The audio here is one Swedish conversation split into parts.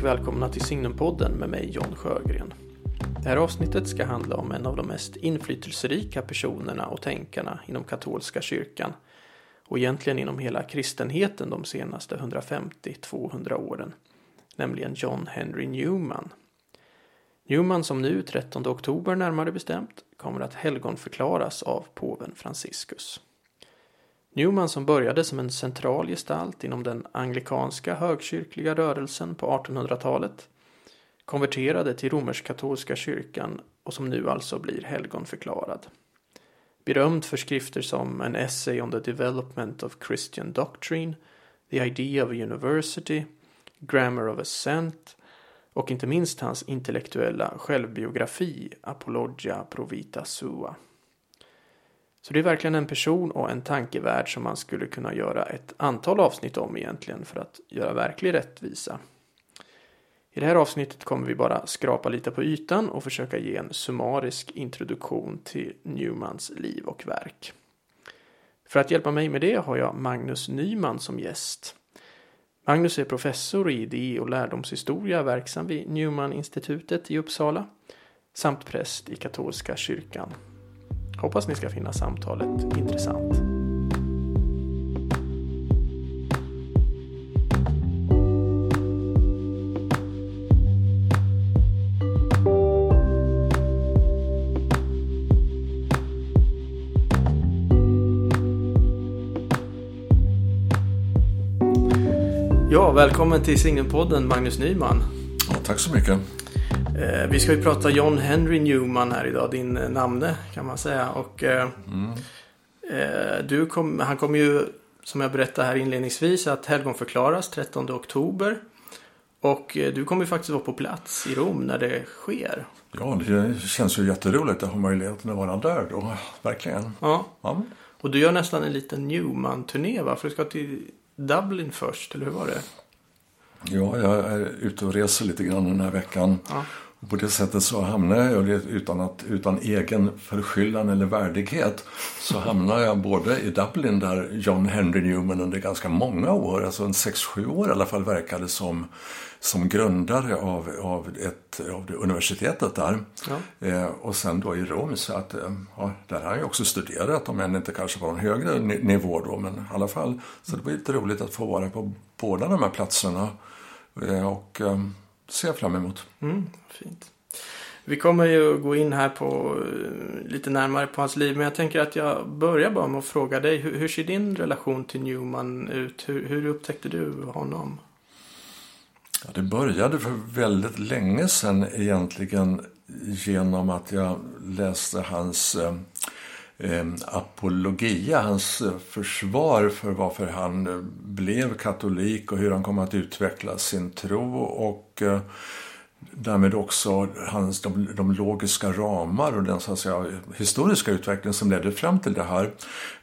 Och välkomna till Signumpodden med mig John Sjögren. Det här avsnittet ska handla om en av de mest inflytelserika personerna och tänkarna inom katolska kyrkan och egentligen inom hela kristenheten de senaste 150-200 åren, nämligen John Henry Newman. Newman som nu 13 oktober närmare bestämt kommer att helgonförklaras av påven Franciscus. Newman som började som en central gestalt inom den anglikanska högkyrkliga rörelsen på 1800-talet konverterade till romersk-katolska kyrkan och som nu alltså blir helgonförklarad. Berömd för skrifter som An Essay on the Development of Christian Doctrine, The Idea of a University, Grammar of Assent och inte minst hans intellektuella självbiografi Apologia Provita Sua. Så det är verkligen en person och en tankevärld som man skulle kunna göra ett antal avsnitt om egentligen för att göra verklig rättvisa. I det här avsnittet kommer vi bara skrapa lite på ytan och försöka ge en summarisk introduktion till Newmans liv och verk. För att hjälpa mig med det har jag Magnus Nyman som gäst. Magnus är professor i idé och lärdomshistoria verksam vid Newman-institutet i Uppsala samt präst i katolska kyrkan. Hoppas ni ska finna samtalet intressant. Ja, välkommen till Signumpodden Magnus Nyman. Ja, tack så mycket. Eh, vi ska ju prata John Henry Newman här idag, din eh, namne kan man säga. Och, eh, mm. du kom, han kommer ju, som jag berättade här inledningsvis, att helgonförklaras 13 oktober. Och du kommer ju faktiskt vara på plats i Rom när det sker. Ja, det känns ju jätteroligt att ha möjligheten att vara där då, verkligen. Ja. ja. Och du gör nästan en liten Newman-turné va? För du ska till Dublin först, eller hur var det? Ja, jag är ute och reser lite grann den här veckan. Ja. På det sättet så hamnar jag, utan, att, utan egen förskyllan eller värdighet, så hamnar jag både i Dublin där John Henry Newman under ganska många år, alltså en 6-7 år i alla fall, verkade som, som grundare av, av, ett, av det universitetet där. Ja. Eh, och sen då i Rom, så att eh, ja, där har jag också studerat, om än inte kanske på en högre nivå då, men i alla fall. Så det var lite roligt att få vara på båda de här platserna. Eh, och eh, ser jag fram emot. Mm, fint. Vi kommer ju gå in här på eh, lite närmare på hans liv. Men jag tänker att jag börjar bara med att fråga dig. Hur, hur ser din relation till Newman ut? Hur, hur upptäckte du honom? Ja, det började för väldigt länge sedan egentligen genom att jag läste hans eh, eh apologia, hans eh, försvar för varför han blev katolik och hur han kom att utveckla sin tro och eh, därmed också hans, de, de, logiska ramar och den så att säga, historiska utveckling som ledde fram till det här.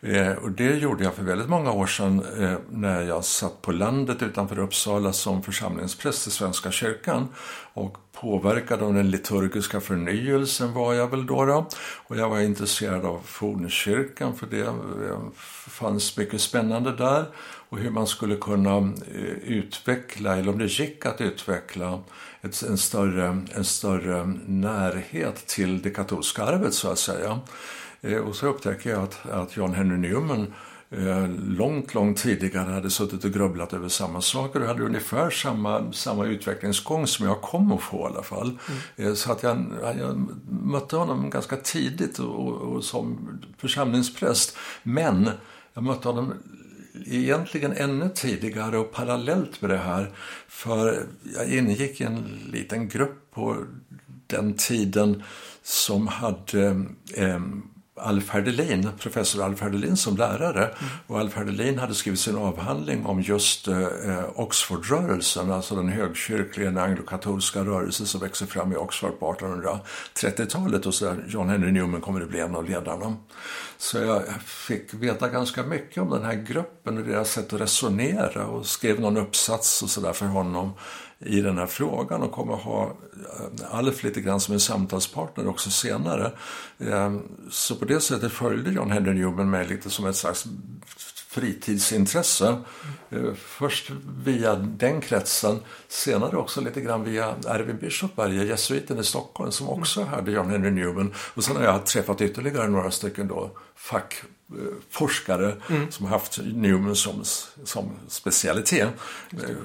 Eh, och det gjorde jag för väldigt många år sedan eh, när jag satt på landet utanför Uppsala som församlingspräst i Svenska kyrkan. Och påverkad av den liturgiska förnyelsen var jag väl då. då. Och jag var intresserad av fornkyrkan för det eh, fanns mycket spännande där. Och hur man skulle kunna eh, utveckla, eller om det gick att utveckla ett, en, större, en större närhet till det katolska arvet så att säga. Eh, och så upptäcker jag att, att John Henry Newman eh, långt, långt tidigare hade suttit och grubblat över samma saker och hade ungefär samma, samma utvecklingsgång som jag kom att få i alla fall. Mm. Eh, så att jag, jag mötte honom ganska tidigt och, och som församlingspräst. Men jag mötte honom egentligen ännu tidigare och parallellt med det här. För jag ingick i en liten grupp på den tiden som hade eh, Alf Herdelin, professor Alf Herdelin som lärare. Mm. Och Alf Herdelin hade skrivit sin avhandling om just eh, Oxfordrörelsen, alltså den högkyrkliga anglokatolska rörelse som växer fram i Oxford på 1830-talet och så där John Henry Newman kommer att bli en av ledarna. Så jag fick veta ganska mycket om den här gruppen och deras sätt att resonera och skrev någon uppsats och sådär för honom i den här frågan och kommer ha eh, Alf lite grann som en samtalspartner också senare. Ehm, så på det sättet följde John Henry Newman mig lite som ett slags fritidsintresse. Mm. Först via den kretsen, senare också lite grann via Erwin Bischofberger, jesuiten i Stockholm, som också mm. hade John Henry Newman. Och sen har jag träffat ytterligare några stycken då fackforskare mm. som har haft Newman som, som specialitet.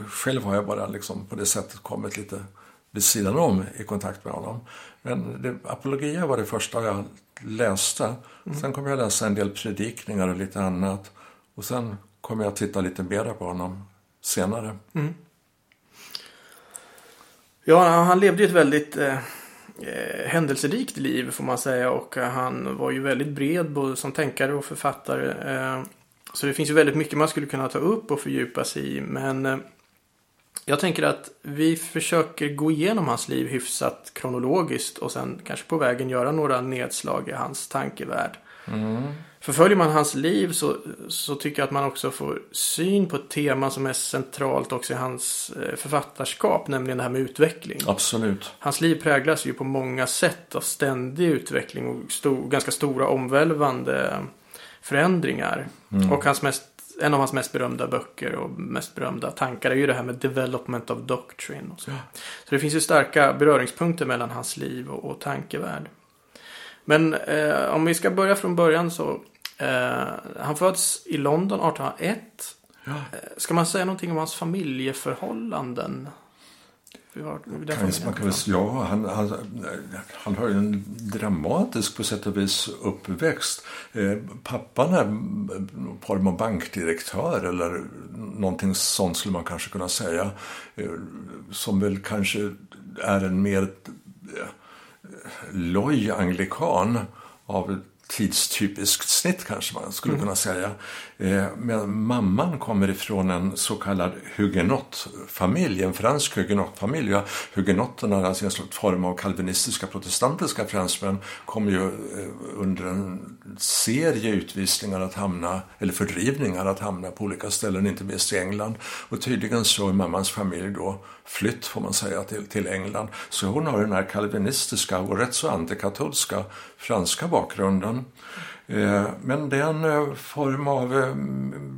Själv har jag bara liksom på det sättet kommit lite vid sidan om i kontakt med honom. Men det, Apologia var det första jag läste. Mm. Sen kom jag läsa en del predikningar och lite annat. Och sen kom jag att titta lite mer på honom senare. Mm. Ja, han levde ju ett väldigt eh, eh, händelserikt liv får man säga. Och han var ju väldigt bred både som tänkare och författare. Eh, så det finns ju väldigt mycket man skulle kunna ta upp och fördjupa sig i. Men eh, jag tänker att vi försöker gå igenom hans liv hyfsat kronologiskt och sen kanske på vägen göra några nedslag i hans tankevärld. Mm. Förföljer man hans liv så, så tycker jag att man också får syn på ett tema som är centralt också i hans eh, författarskap, nämligen det här med utveckling. Absolut. Hans liv präglas ju på många sätt av ständig utveckling och stor, ganska stora omvälvande förändringar. Mm. Och hans mest en av hans mest berömda böcker och mest berömda tankar är ju det här med development of doctrine. Så. Ja. så det finns ju starka beröringspunkter mellan hans liv och, och tankevärld. Men eh, om vi ska börja från början så. Eh, han föds i London 1801. Ja. Eh, ska man säga någonting om hans familjeförhållanden? man kan väl, ja, han, han, han har ju en dramatisk på sätt och vis uppväxt. Eh, pappan är form av bankdirektör eller någonting sånt skulle man kanske kunna säga. Eh, som väl kanske är en mer eh, loj anglikan av tidstypiskt snitt kanske man skulle mm. kunna säga. Eh, Men mamman kommer ifrån en så kallad hugenottfamilj, en fransk hugenottfamilj. Ja, hugenotterna, alltså en slags form av kalvinistiska protestantiska fransmän, kom ju eh, under en serie utvisningar att hamna, eller fördrivningar att hamna på olika ställen, inte minst i England. Och tydligen så är mammans familj då flytt, får man säga, till, till England. Så hon har den här kalvinistiska och rätt så antikatolska franska bakgrunden. Eh, men det är en eh, form av eh,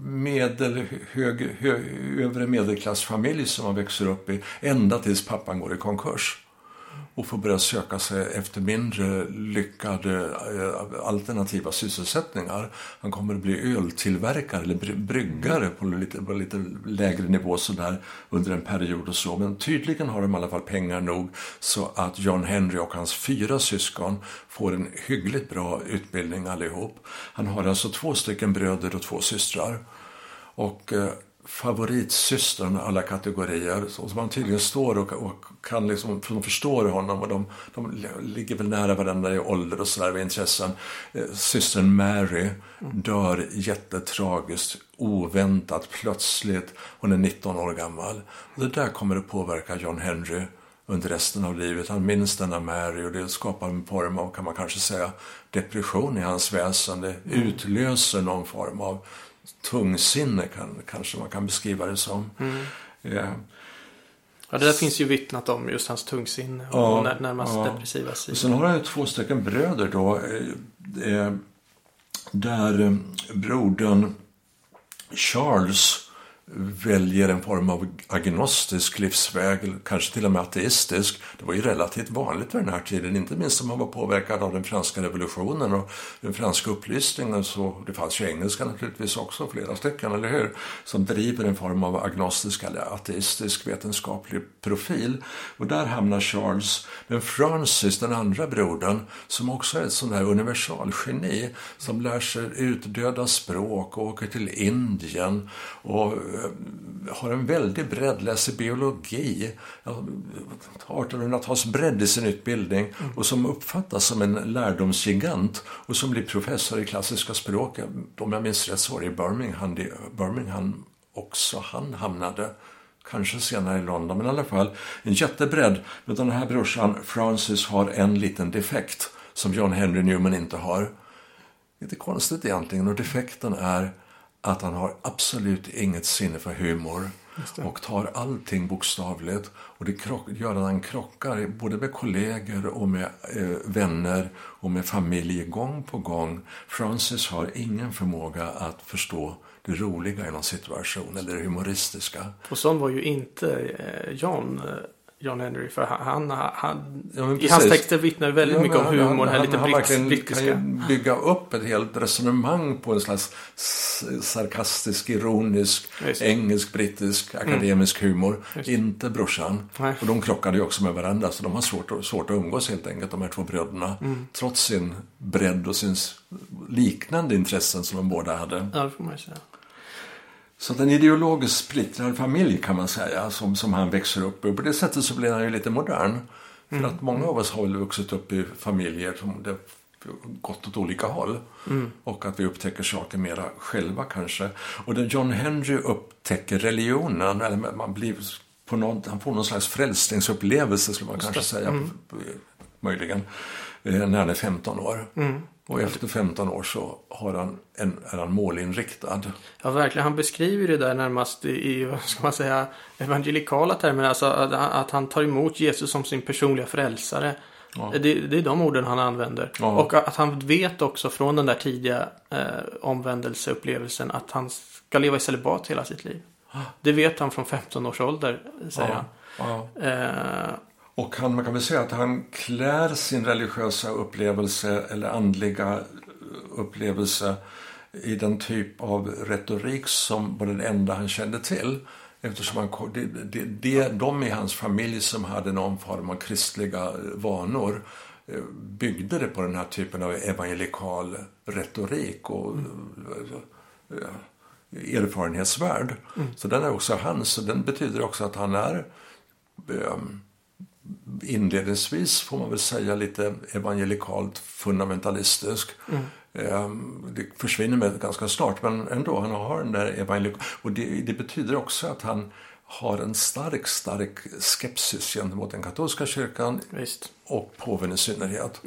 medel, hög, hög, övre medelklassfamilj som man växer upp i ända tills pappan går i konkurs och får börja söka sig efter mindre lyckade eh, alternativa sysselsättningar. Han kommer att bli öltillverkare eller bryggare på lite, på lite lägre nivå sådär under en period och så. Men tydligen har de i alla fall pengar nog så att John Henry och hans fyra syskon får en hyggligt bra utbildning allihop. Han har alltså två stycken bröder och två systrar. Och eh, favoritsystern alla kategorier. Som man tydligen står och, och kan liksom, de förstår honom och de, de ligger väl nära varandra i ålder och sådär intressen. Eh, systern Mary dör jättetragiskt, oväntat, plötsligt. Hon är 19 år gammal. Och det där kommer att påverka John Henry under resten av livet. Han minns denna Mary och det skapar en form av, kan man kanske säga, depression i hans väsen. Det utlöser någon form av tungsinne kan, kanske man kan beskriva det som. Mm. Ja. ja, det där finns ju vittnat om just hans tungsinne och ja, närmast ja. depressiva sida. Sen har han ju två stycken bröder då. Eh, eh där eh, brodern Charles väljer en form av agnostisk livsväg, kanske till och med ateistisk. Det var ju relativt vanligt vid den här tiden, inte minst om man var påverkad av den franska revolutionen och den franska upplysningen. Så det fanns ju engelska naturligtvis också, flera stycken, eller hur? Som driver en form av agnostisk eller ateistisk vetenskaplig profil. Och där hamnar Charles. Men Francis, den andra brodern, som också är ett sånt där universalgeni, som lär sig utdöda språk och åker till Indien och har en väldig bredd, läser biologi, 1800-tals bredd i sin utbildning och som uppfattas som en lärdomsgigant och som blir professor i klassiska språk. Om jag minns rätt så var det i Birmingham, Birmingham också han hamnade. Kanske senare i London, men i alla fall en jättebredd. Men den här brorsan Francis har en liten defekt som John Henry Newman inte har. Lite konstigt egentligen och defekten är att han har absolut inget sinne för humor. och tar allting bokstavligt. Och det gör att han krockar både med kollegor och med eh, vänner och med familj gång på gång. Francis har ingen förmåga att förstå det roliga i någon situation eller det humoristiska. Och sån var ju inte eh, John. John Henry. För han, han, han Ja, hans texter vittnar väldigt Ja, mycket om humor. Han, här lite han, han brittis- verkligen kan brittiska. ju bygga upp ett helt resonemang på en slags sarkastisk, ironisk, det. Mm. engelsk-brittisk, akademisk humor. Just. Inte brorsan. Nej. Och de krockade ju också med varandra, så de har svårt, att- svårt att umgås helt enkelt, de här två bröderna. Mm. Trots sin bredd och sin liknande intressen som de båda hade. Ja, det får man ju säga. Så att en ideologiskt splittrad familj kan man säga, som, som han växer upp i. På det sättet så blir han ju lite modern. För att många av oss har väl vuxit upp i familjer som det gått åt olika håll. Och att vi upptäcker saker mera själva kanske. Och när John Henry upptäcker religionen, eller man blir på någon, han får någon slags frälsningsupplevelse skulle man kanske säga. Möjligen. eh, När han är 15 år. Och efter 15 år så har han en, är han målinriktad. Ja, verkligen. Han beskriver det där närmast i, vad ska man säga, evangelikala termer. Alltså att, att han tar emot Jesus som sin personliga frälsare. Ja. Det, det är de orden han använder. Ja. Och att han vet också från den där tidiga eh, omvändelseupplevelsen att han ska leva i celibat hela sitt liv. Det vet han från 15 års ålder, säger Ja. han. Eh, Och han, man kan väl säga att han klär sin religiösa upplevelse eller andliga upplevelse i den typ av retorik som var den enda han kände till. Eftersom han, det, det, det, de i hans familj som hade någon form av kristliga vanor eh, byggde det på den här typen av evangelikal retorik och eh, erfarenhetsvärld. Så den är också hans, och den betyder också att han är eh, inledningsvis får man väl säga lite evangelikalt fundamentalistisk. Ehm, Det försvinner med ganska snart, men ändå, han har den där evangelik... Och det, det betyder också att han har en stark, stark skepsis gentemot den katolska kyrkan visst. och påven i synnerhet.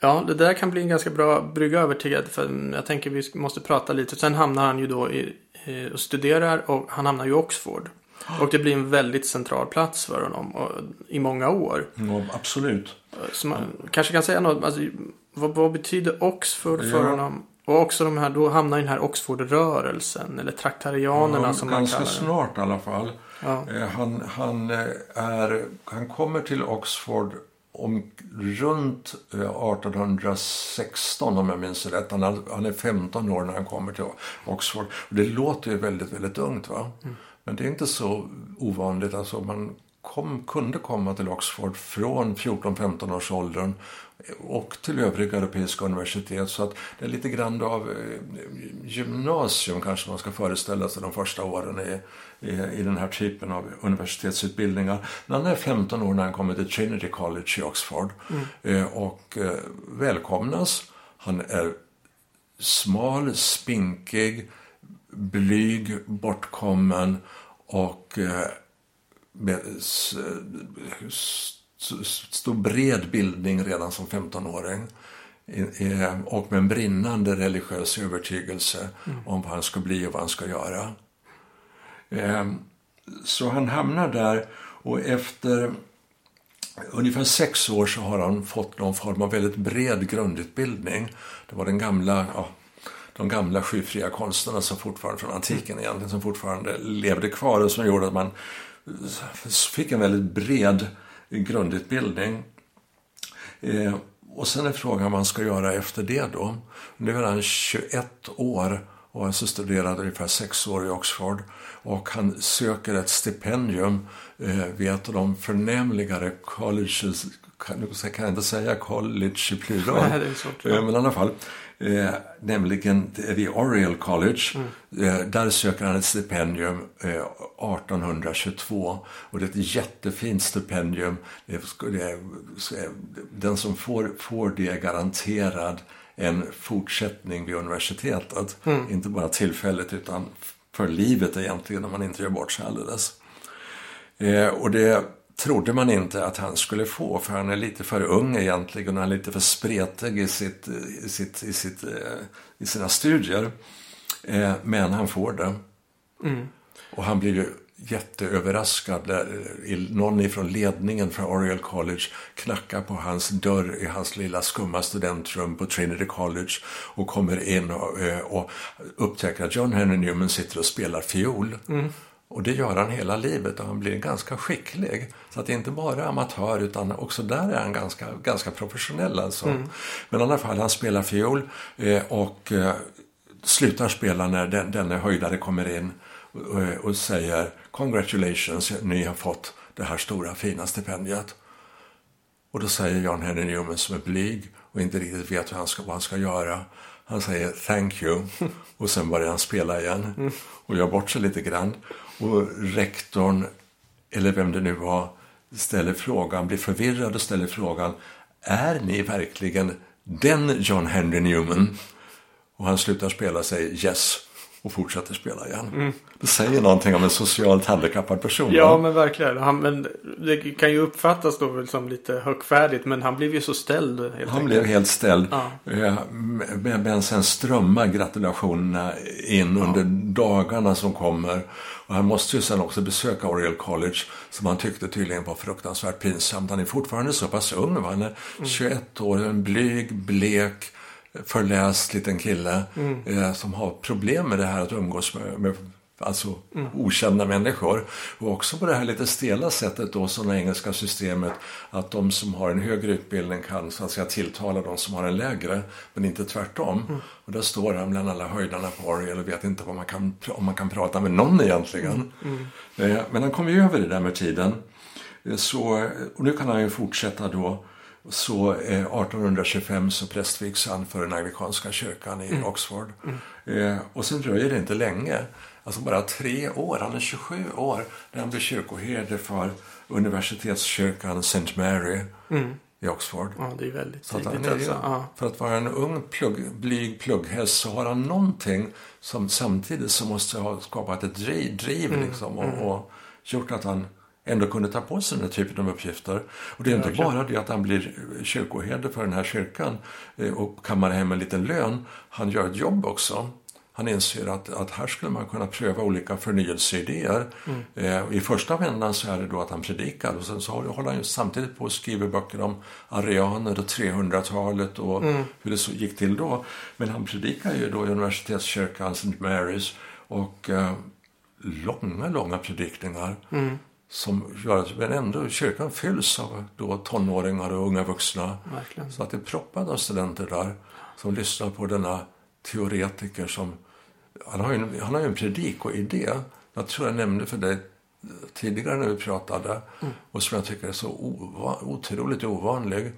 Ja, det där kan bli en ganska bra brygga över till för jag tänker vi måste prata lite. Sen hamnar han ju då i, och studerar och han hamnar ju i Oxford. Och det blir en väldigt central plats för honom och, i många år. Ja, absolut. Så man kanske kan säga något, alltså, vad, vad betyder Oxford för Ja. honom? Och också de här, då hamnar i den här Oxford-rörelsen, eller traktarianerna Ja, som man ganska kallar det. snart i alla fall. Ja. Eh, Han, han, eh, är, han kommer till Oxford om, runt eh, 1816 om jag minns rätt. Han, är- han är 15 år när han kommer till Oxford. Och det låter ju väldigt, väldigt ungt va. Men det är inte så ovanligt. Alltså man kom, kunde komma till Oxford från 14-15 års åldern och till övriga europeiska universitet. Så att det är lite grann av eh, gymnasium kanske man ska föreställa sig de första åren i, i, i den här typen av universitetsutbildningar. När han är 15 år när han kommer till Trinity College i Oxford eh, och eh, välkomnas. Han är smal, spinkig, blyg, bortkommen och eh, med stor bred bildning redan som 15-åring. I- i- Och med en brinnande religiös övertygelse om vad han ska bli och vad han ska göra. Eh, Så han hamnar där och efter ungefär sex år så har han fått någon form av väldigt bred grundutbildning. Det var den gamla, ja, de gamla skyfria konsterna som fortfarande, från antiken egentligen, som fortfarande levde kvar och som gjorde att man fick en väldigt bred grundutbildning. Eh, och sen är frågan vad man ska göra efter det då. Nu är han 21 år och har alltså studerat ungefär sex år i Oxford. Och han söker ett stipendium eh, vid ett av de förnämligare colleges, kan, kan jag inte säga college i plural, Nej, Eh, men i alla fall. Eh, nämligen vid Oriel College. Eh, där söker han ett stipendium eh, 1822. Och det är ett jättefint stipendium. Det den som får, får det är garanterad en fortsättning vid universitetet. Inte bara tillfälligt utan för livet egentligen om man inte gör bort sig alldeles. Eh, och det trodde man inte att han skulle få för han är lite för ung egentligen och han är lite för spretig i, sitt, i, sitt, i, sitt, eh, i sina studier. Eh, men han får det. Och han blir ju jätteöverraskad när någon ifrån ledningen för Oriel College knackar på hans dörr i hans lilla skumma studentrum på Trinity College och kommer in och, eh, och upptäcker att John Henry Newman sitter och spelar fiol. Mm. Och det gör han hela livet och han blir ganska skicklig. Så att det är inte bara amatör utan också där är han ganska, ganska professionell alltså. Mm. Men i alla fall, han spelar fiol eh, och eh, slutar spela när den, denne höjdare kommer in och, och säger Congratulations, ni har fått det här stora fina stipendiet. Och då säger John Henry Newman som är blyg och inte riktigt vet vad han ska, vad han ska göra. Han säger thank you och sen börjar han spela igen och gör bort sig lite grann. Och rektorn, eller vem det nu var, ställer frågan, blir förvirrad och ställer frågan Är ni verkligen den John Henry Newman? Och han slutar spela säger yes och fortsätter spela igen. Mm. Det säger någonting om en socialt handikappad person. Ja, va? men verkligen. Han, men det kan ju uppfattas då som lite högfärdigt, men han blev ju så ställd. han enkelt. blev helt ställd. Ja. Men, men sen strömmar gratulationerna in ja. under dagarna som kommer. Och han måste ju sen också besöka Oriel College som han tyckte tydligen var fruktansvärt pinsamt. Han är fortfarande så pass ung. Va? Han är mm. 21 år, en blyg, blek förläst liten kille mm. eh, som har problem med det här att umgås med, med alltså mm. okända människor. Och också på det här lite stela sättet då som det engelska systemet att de som har en högre utbildning kan så att säga tilltala de som har en lägre men inte tvärtom. Mm. Och där står han bland alla höjdarna på Oriel och vet inte vad man kan, om man kan prata med någon egentligen. Mm. mm. Eh, men han kommer ju över det där med tiden. Eh, så, och nu kan han ju fortsätta då så eh, 1825 så prästvigs han för den anglikanska kyrkan i mm. Oxford. Mm. Eh, och sen dröjer det inte länge, alltså bara tre år, han är 27 år, när han blir kyrkoherde för universitetskyrkan St. Mary mm. i Oxford. Ja, det är väldigt så tidigt är, alltså. ja. För att vara en ung, plugg, blyg plugghäst så har han någonting som samtidigt så måste ha skapat ett driv, driv mm. liksom, och, mm. och gjort att han ändå kunde ta på sig den här typen av uppgifter. Och det är inte bara det att han blir kyrkoherde för den här kyrkan eh, och kammar hem en liten lön. Han gör ett jobb också. Han inser att, att här skulle man kunna pröva olika förnyelseidéer. Mm. Eh, I första vändan så är det då att han predikar och sen så håller han ju samtidigt på och skriver böcker om arianer och 300-talet och mm. hur det så gick till då. Men han predikar ju då i universitetskyrkan St. Marys och eh, långa, långa predikningar. Mm som gör att men ändå, kyrkan fylls av då tonåringar och unga vuxna. Verkligen. Så att det är proppat av studenter där som lyssnar på denna teoretiker som... Han har ju en, han har en predikoidé. Jag tror jag nämnde för dig tidigare när vi pratade mm. och som jag tycker är så otroligt ovanlig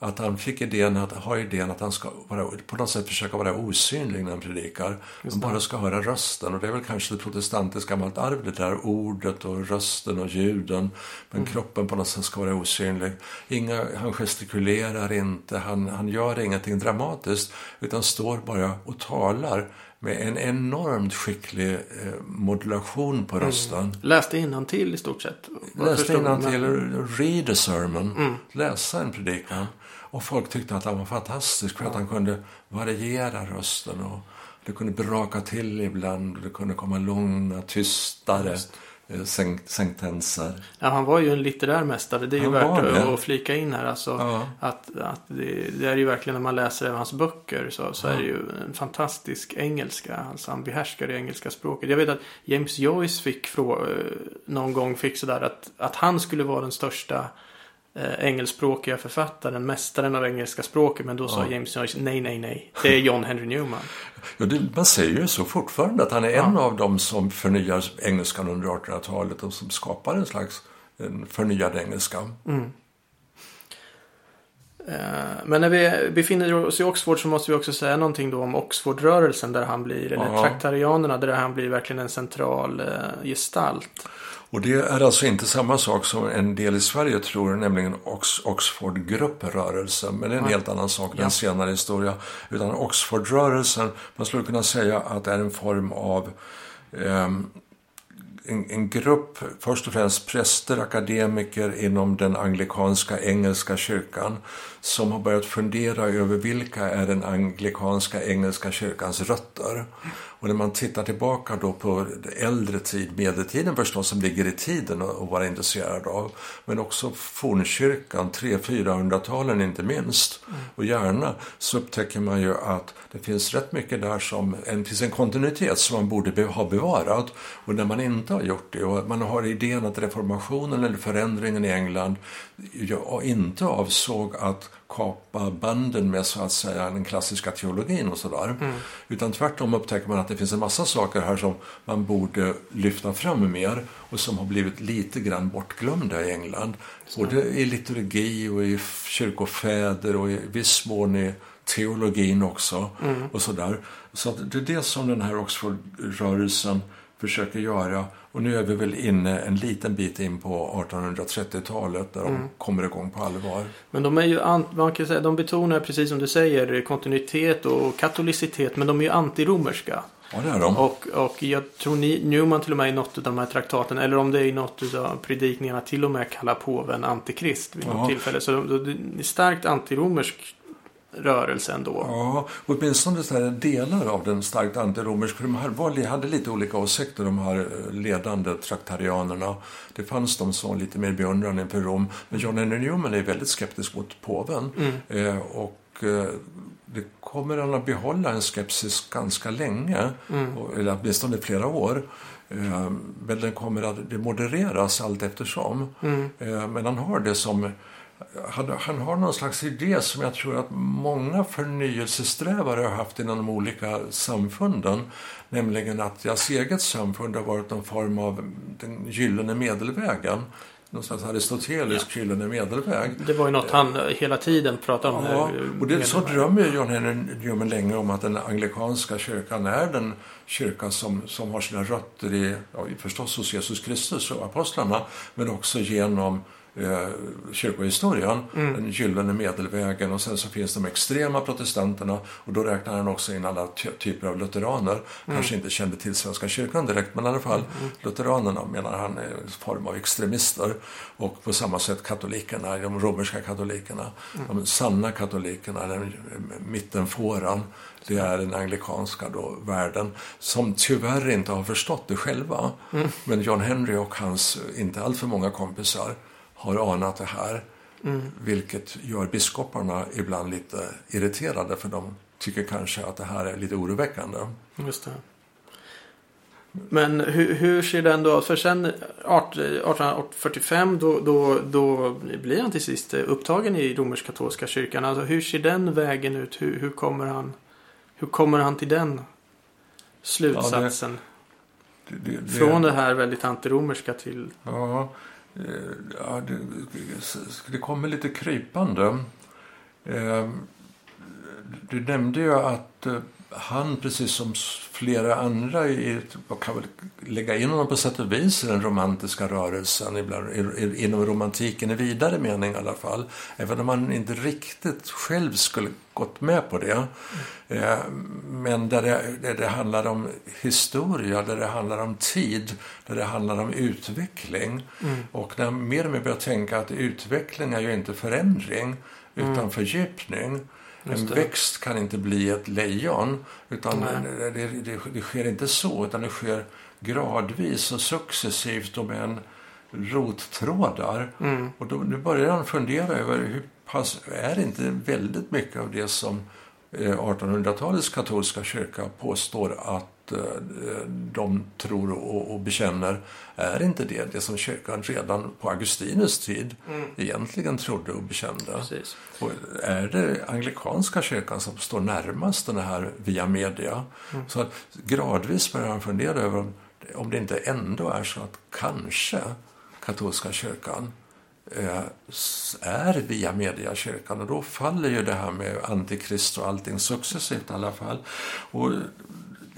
att han fick idén att, ha idén att han ska vara, på något sätt försöka vara osynlig när han predikar. Man bara ska höra rösten. Och det är väl kanske det protestantiska gammalt arv, det där ordet och rösten och ljuden. Men mm. kroppen på något sätt ska vara osynlig. Inga, han gestikulerar inte, han, han gör ingenting dramatiskt. Utan står bara och talar med en enormt skicklig eh, modulation på mm. rösten. Mm. Läste till i stort sett? Läste innantill, read a sermon, mm. läsa en predikan. Och folk tyckte att han var fantastisk för att han kunde variera rösten och det kunde braka till ibland och det kunde komma långa, tystare eh, sentenser. Ja, han var ju en litterär mästare. Det är ju han värt att, att flika in här. Alltså, ja. att, att det, det, är ju verkligen när man läser hans böcker så, så ja. är det ju en fantastisk engelska. Alltså han behärskar det engelska språket. Jag vet att James Joyce fick frå, eh, någon gång fick sådär att, att han skulle vara den största eh, engelskspråkiga författaren, mästaren av engelska språket. Men då ja. sa James Joyce nej, nej, nej. Det är John Henry Newman. ja, det, man säger ju så fortfarande att han är ja. en av dem som förnyar engelskan under 1800-talet och som skapar en slags en förnyad engelska. Mm. Eh, men när vi befinner oss i Oxford så måste vi också säga någonting då om Oxfordrörelsen där han blir, eller traktarianerna, där han blir verkligen en central eh, gestalt. Och det är alltså inte samma sak som en del i Sverige tror, nämligen Ox Oxfordgrupprörelsen. Men det är en ja. helt annan sak, det är en senare historia. Utan Oxfordrörelsen, man skulle kunna säga att det är en form av eh, en, en, grupp, först och främst präster, akademiker inom den anglikanska engelska kyrkan som har börjat fundera över vilka är den anglikanska engelska kyrkans rötter. Och när man tittar tillbaka då på äldre tid, medeltiden förstås, som ligger i tiden och vara intresserad av. Men också fornkyrkan, 300-400-talen inte minst. Mm. Och gärna så upptäcker man ju att det finns rätt mycket där som en, finns en kontinuitet som man borde ha bevarat. Och när man inte har gjort det och man har idén att reformationen eller förändringen i England inte avsåg att kapa banden med så att säga den klassiska teologin och sådär. Mm. Utan tvärtom upptäcker man att det finns en massa saker här som man borde lyfta fram mer och som har blivit lite grann bortglömda i England. Så. Både i liturgi och i kyrkofäder och i viss mån i teologin också. Mm. och sådär. Så det är det som den här Oxford-rörelsen försöker göra. Och nu är vi väl inne en liten bit in på 1830-talet där mm. de kommer igång på allvar. Men de är ju, man kan säga, de betonar precis som du säger kontinuitet och katolicitet men de är ju antiromerska. Ja, det är de. Och, och jag tror ni, Newman till och med i något av de här traktaten eller om det är i något av predikningarna till och med kallar påven antikrist vid något ja. tillfälle. Så det är starkt antiromersk rörelse ändå. Ja, åtminstone så här delar av den starkt antiromerska. De här hade lite olika åsikter, de här eh, ledande traktarianerna. Det fanns de som var lite mer beundrande inför Rom. Men John Henry Newman är väldigt skeptisk mot påven. Mm. Eh, och eh, det kommer han att behålla en skepsis ganska länge, mm. eller åtminstone flera år. Eh, men den kommer att det modereras allt eftersom. Mm. Eh, men han har det som han, han, har någon slags idé som jag tror att många förnyelsesträvare har haft inom de olika samfunden. Nämligen att deras eget samfund har varit någon form av den gyllene medelvägen. Någon slags aristotelisk ja. gyllene medelväg. Det var ju något han hela tiden pratade om. Ja, och det, så drömmer John Henry Newman länge om att den anglikanska kyrkan är den kyrka som, som har sina rötter i, ja, förstås hos Jesus Kristus och apostlarna, men också genom eh, kyrkohistorien, mm. den gyllene medelvägen och sen så finns de extrema protestanterna och då räknar han också in alla typer av lutheraner. Mm. Kanske inte kände till Svenska kyrkan direkt men i alla fall mm. lutheranerna menar han är en form av extremister och på samma sätt katolikerna, de romerska katolikerna, mm. de sanna katolikerna, den mittenfåran det är den anglikanska då, världen som tyvärr inte har förstått det själva. Mm. Men John Henry och hans inte alltför många kompisar har anat det här. Mm. Vilket gör biskoparna ibland lite irriterade för de tycker kanske att det här är lite oroväckande. Just det. Men hur, hur ser den då För sen 1845 då, då, då blir han till sist upptagen i romersk-katolska kyrkan. Alltså hur ser den vägen ut? Hur, hur, kommer, han, hur kommer han till den slutsatsen? Ja, det, det, det, Från det här väldigt antiromerska till... Ja, Eh, ja, det, det kommer lite krypande. Eh, du nämnde ju att eh, han, precis som flera andra, i, och kan väl lägga in honom på sätt och vis i den romantiska rörelsen, ibland, inom romantiken i vidare mening i alla fall. Även om han inte riktigt själv skulle gått med på det. Mm. Men där det, där det handlar om historia, där det handlar om tid, där det handlar om utveckling. Mm. Och när jag mer och mer börjar tänka att utveckling är ju inte förändring, utan mm. fördjupning. En växt kan inte bli ett lejon. Utan det, det, det, sker inte så, utan det sker gradvis och successivt och med en rottrådar. Mm. Och då, nu börjar han fundera över hur pass, är inte väldigt mycket av det som 1800-talets eh, katolska kyrka påstår att Eh, de tror och, bekänner är inte det det som kyrkan redan på Augustinus tid mm. egentligen trodde och bekände. Precis. Och är det anglikanska kyrkan som står närmast den här via media. Mm. Så att gradvis börjar han fundera över om, om det inte ändå är så att kanske katolska kyrkan eh, är via mediakyrkan och då faller ju det här med antikrist och allting successivt i alla fall. Och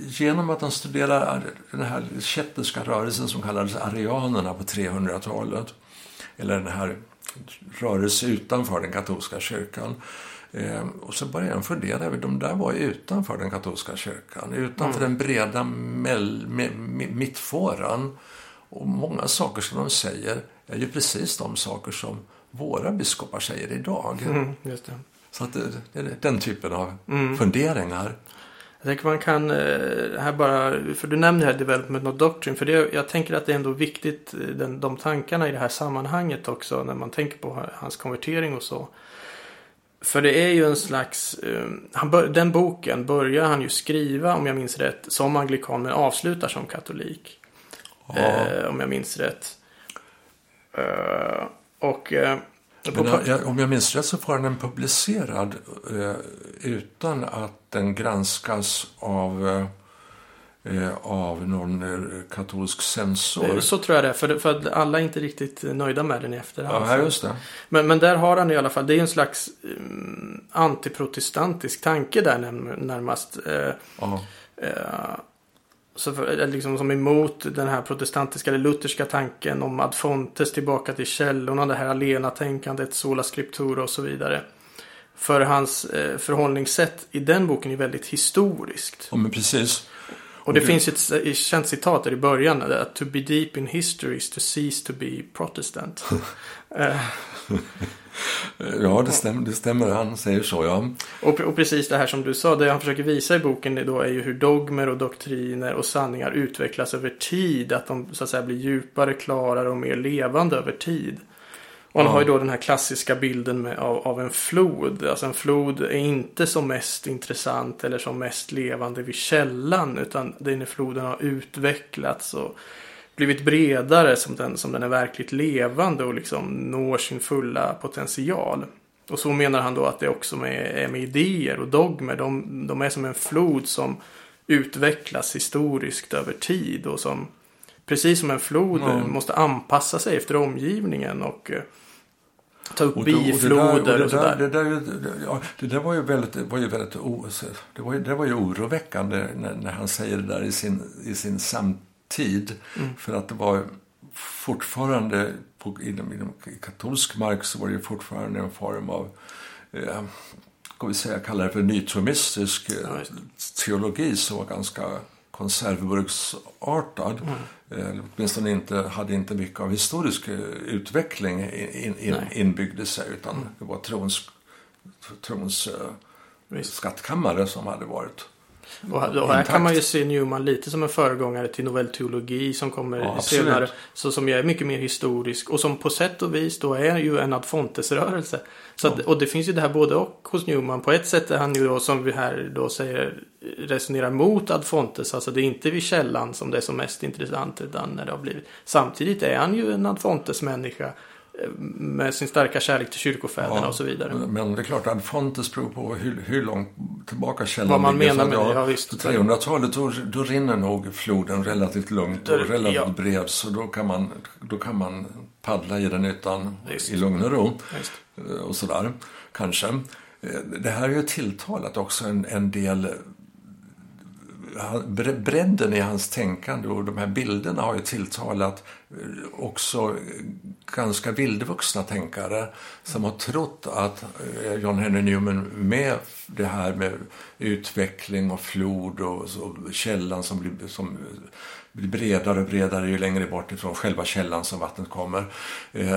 genom att han studerar den här kätterska rörelsen som kallades arianerna på 300-talet, eller den här rörelsen utanför den katolska kyrkan. Eh, och så började han fundera över, de där var utanför den katolska kyrkan, utanför mm. den breda mell, mittfåran. Och många saker som de säger är ju precis de saker som våra biskopar säger idag. Mm, så att det, det, är den typen av mm. funderingar. Jag tänker man kan, eh, här bara, för du nämner här development of doctrine. För det, jag tänker att det är ändå viktigt, eh, den, de tankarna i det här sammanhanget också. När man tänker på hans konvertering och så. För det är ju en slags, eh, han bör, den boken börjar han ju skriva om jag minns rätt som anglikan men avslutar som katolik. Ja. Eh, om jag minns rätt. Eh, och eh, jag, om jag minns rätt så får han den publicerad eh, utan att den granskas av, eh, eh, av någon eh, katolsk censor. så tror jag det. För, för att alla är inte riktigt nöjda med den i efterhand. Ja, just det. Men, men där har han i alla fall, det är en slags um, antiprotestantisk tanke där närmast. Eh, Ja. Eh, så för, eh, liksom som emot den här protestantiska eller lutherska tanken om ad fontes tillbaka till källorna, det här alena-tänkandet, sola scriptura och så vidare. För hans eh, förhållningssätt i den boken är väldigt historiskt. ja, men precis. Och det det- finns ett ett känt citat där i början. Att to be deep in history is to cease to be protestant. Ja, det stämmer, det stämmer. Han säger så, ja. Och, och precis det här som du sa, det han försöker visa i boken då är ju hur dogmer och doktriner och sanningar utvecklas över tid. Att de så att säga blir djupare, klarare och mer levande över tid. Och han Ja. har ju då den här klassiska bilden med, av, av en flod. Alltså en flod är inte som mest intressant eller som mest levande vid källan. Utan det är när floden har utvecklats och blivit bredare som den, som den är verkligt levande och liksom når sin fulla potential. Och så menar han då att det också med, är med idéer och dogmer. De, de är som en flod som utvecklas historiskt över tid och som precis som en flod Ja. måste anpassa sig efter omgivningen och eh, ta upp Och det- bifloder och, det sådär. där, det, där, det- ja, det där var ju väldigt, var ju väldigt det var ju, det var ju oroväckande när, när han säger det där i sin, i sin samtid. Mm. För att det var fortfarande, på, inom, inom katolsk mark så var det fortfarande en form av eh, ska vi säga, kalla det för nytromistisk eh, teologi som var ganska konservburgsartad. Mm. Eh, åtminstone inte, hade inte mycket av historisk eh, utveckling in, in, inbyggd i sig utan det var trons, trons eh, skattkammare som hade varit. Och här, och här kan man ju se Newman lite som en föregångare till novellteologi som kommer Ja, senare. Så som är mycket mer historisk och som på sätt och vis då är ju en ad fontes-rörelse. Så att, och det finns ju det här både och hos Newman. På ett sätt är han ju då som vi här då säger resonerar mot ad fontes. Alltså det är inte vid källan som det är som mest intressant utan när det har blivit. Samtidigt är han ju en ad fontes-människa med sin starka kärlek till kyrkofäderna Ja, och så vidare. Men det är klart, Ad Fontes beror på hur, hur långt tillbaka källan Vad man ligger. menar med det, ja, visst. På 300-talet då, då rinner nog floden relativt lugnt och relativt ja. bred. Så då kan, man, då kan man paddla i den utan Visst. i lugn och ro. Just. Eh, och sådär, kanske. Eh, Det här är ju tilltalat också en, en del Bredden i hans tänkande och de här bilderna har ju tilltalat eh, också eh, ganska vildvuxna tänkare som har trott att eh, John Henry Newman med det här med utveckling och flod och så, källan som blir, som blir bredare och bredare ju längre bort ifrån själva källan som vattnet kommer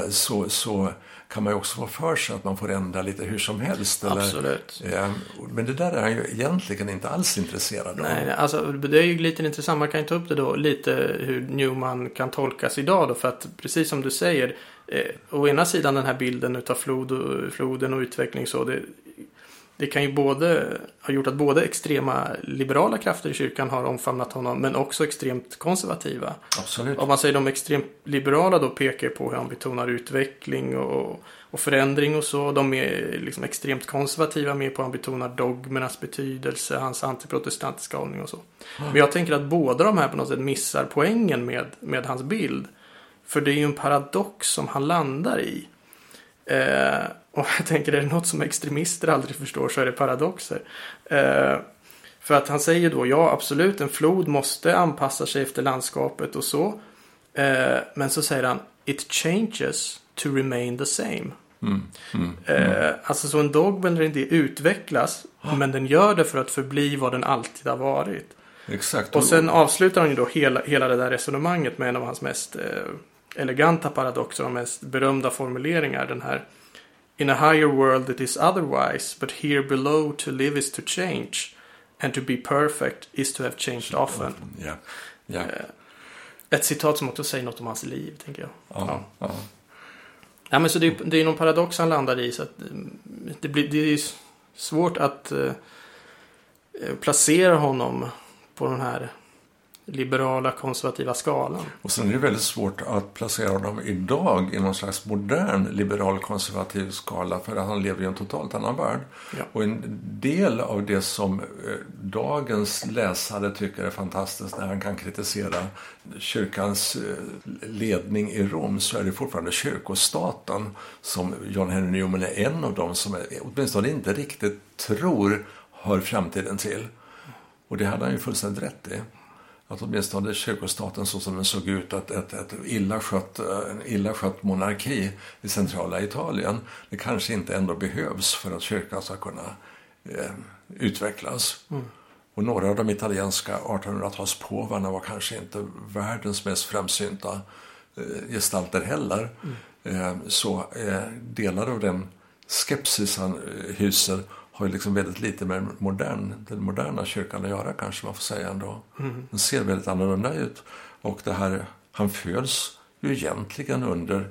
så, så kan man ju också få för sig att man får ändra lite hur som helst. Eller, Absolut. Eh, Men det där är han ju egentligen inte alls intresserad av. Nej, alltså det är ju lite intressant. Man kan ju ta upp det då lite hur Newman kan tolkas idag då. För att precis som du säger. Eh, å ena sidan den här bilden utav flod och, floden och utveckling så. Det, det kan ju både ha gjort att både extrema liberala krafter i kyrkan har omfamnat honom. Men också extremt konservativa. Absolut. Om man säger de extremt liberala då pekar på hur han betonar utveckling och, och förändring och så. De är liksom extremt konservativa mer på hur han betonar dogmernas betydelse, hans antiprotestantiska hållning och så. Men jag tänker att båda de här på något sätt missar poängen med, med hans bild. För det är ju en paradox som han landar i. Eh, och jag tänker, är det något som extremister aldrig förstår så är det paradoxer. Eh, för att han säger då, ja absolut, en flod måste anpassa sig efter landskapet och så. Eh, men så säger han, it changes to remain the same. Mm, mm, Eh, alltså så en dogm eller inte utvecklas, men den gör det för att förbli vad den alltid har varit. Exakt. Och sen avslutar han ju då hela, hela det där resonemanget med en av hans mest eh, eleganta paradoxer och mest berömda formuleringar. Den här In a higher world it is otherwise, but here below to live is to change. And to be perfect is to have changed often. Ja. Eh, Ett citat som också säger något om hans liv, tänker jag. Ja. Ja. Ja, men så det, är- det är någon paradox han landar i. Så att mm, det, blir, det är svårt att eh, eh, placera honom på den här liberala konservativa skalan. Och sen är det väldigt svårt att placera honom idag i någon slags modern liberal konservativ skala för att han lever i en totalt annan värld. Ja. Och en del av det som eh, dagens läsare tycker är fantastiskt när han kan kritisera kyrkans eh, ledning i Rom så är det fortfarande kyrkostaten som John Henry Newman är en av dem som är, åtminstone inte riktigt tror hör framtiden till. Och det hade han ju fullständigt rätt i att åtminstone kyrkostaten så som den såg ut, att ett, ett illa skött, en illa skött monarki i centrala Italien, det kanske inte ändå behövs för att kyrkan ska kunna eh, utvecklas. Och några av de italienska 1800-talspåvarna var kanske inte världens mest framsynta eh, gestalter heller. Eh, så eh, delar av den skepsis han eh, hyser har ju liksom väldigt lite med modern, den moderna kyrkan att göra kanske man får säga ändå. Den ser väldigt annorlunda ut. Och det här, han föds ju egentligen under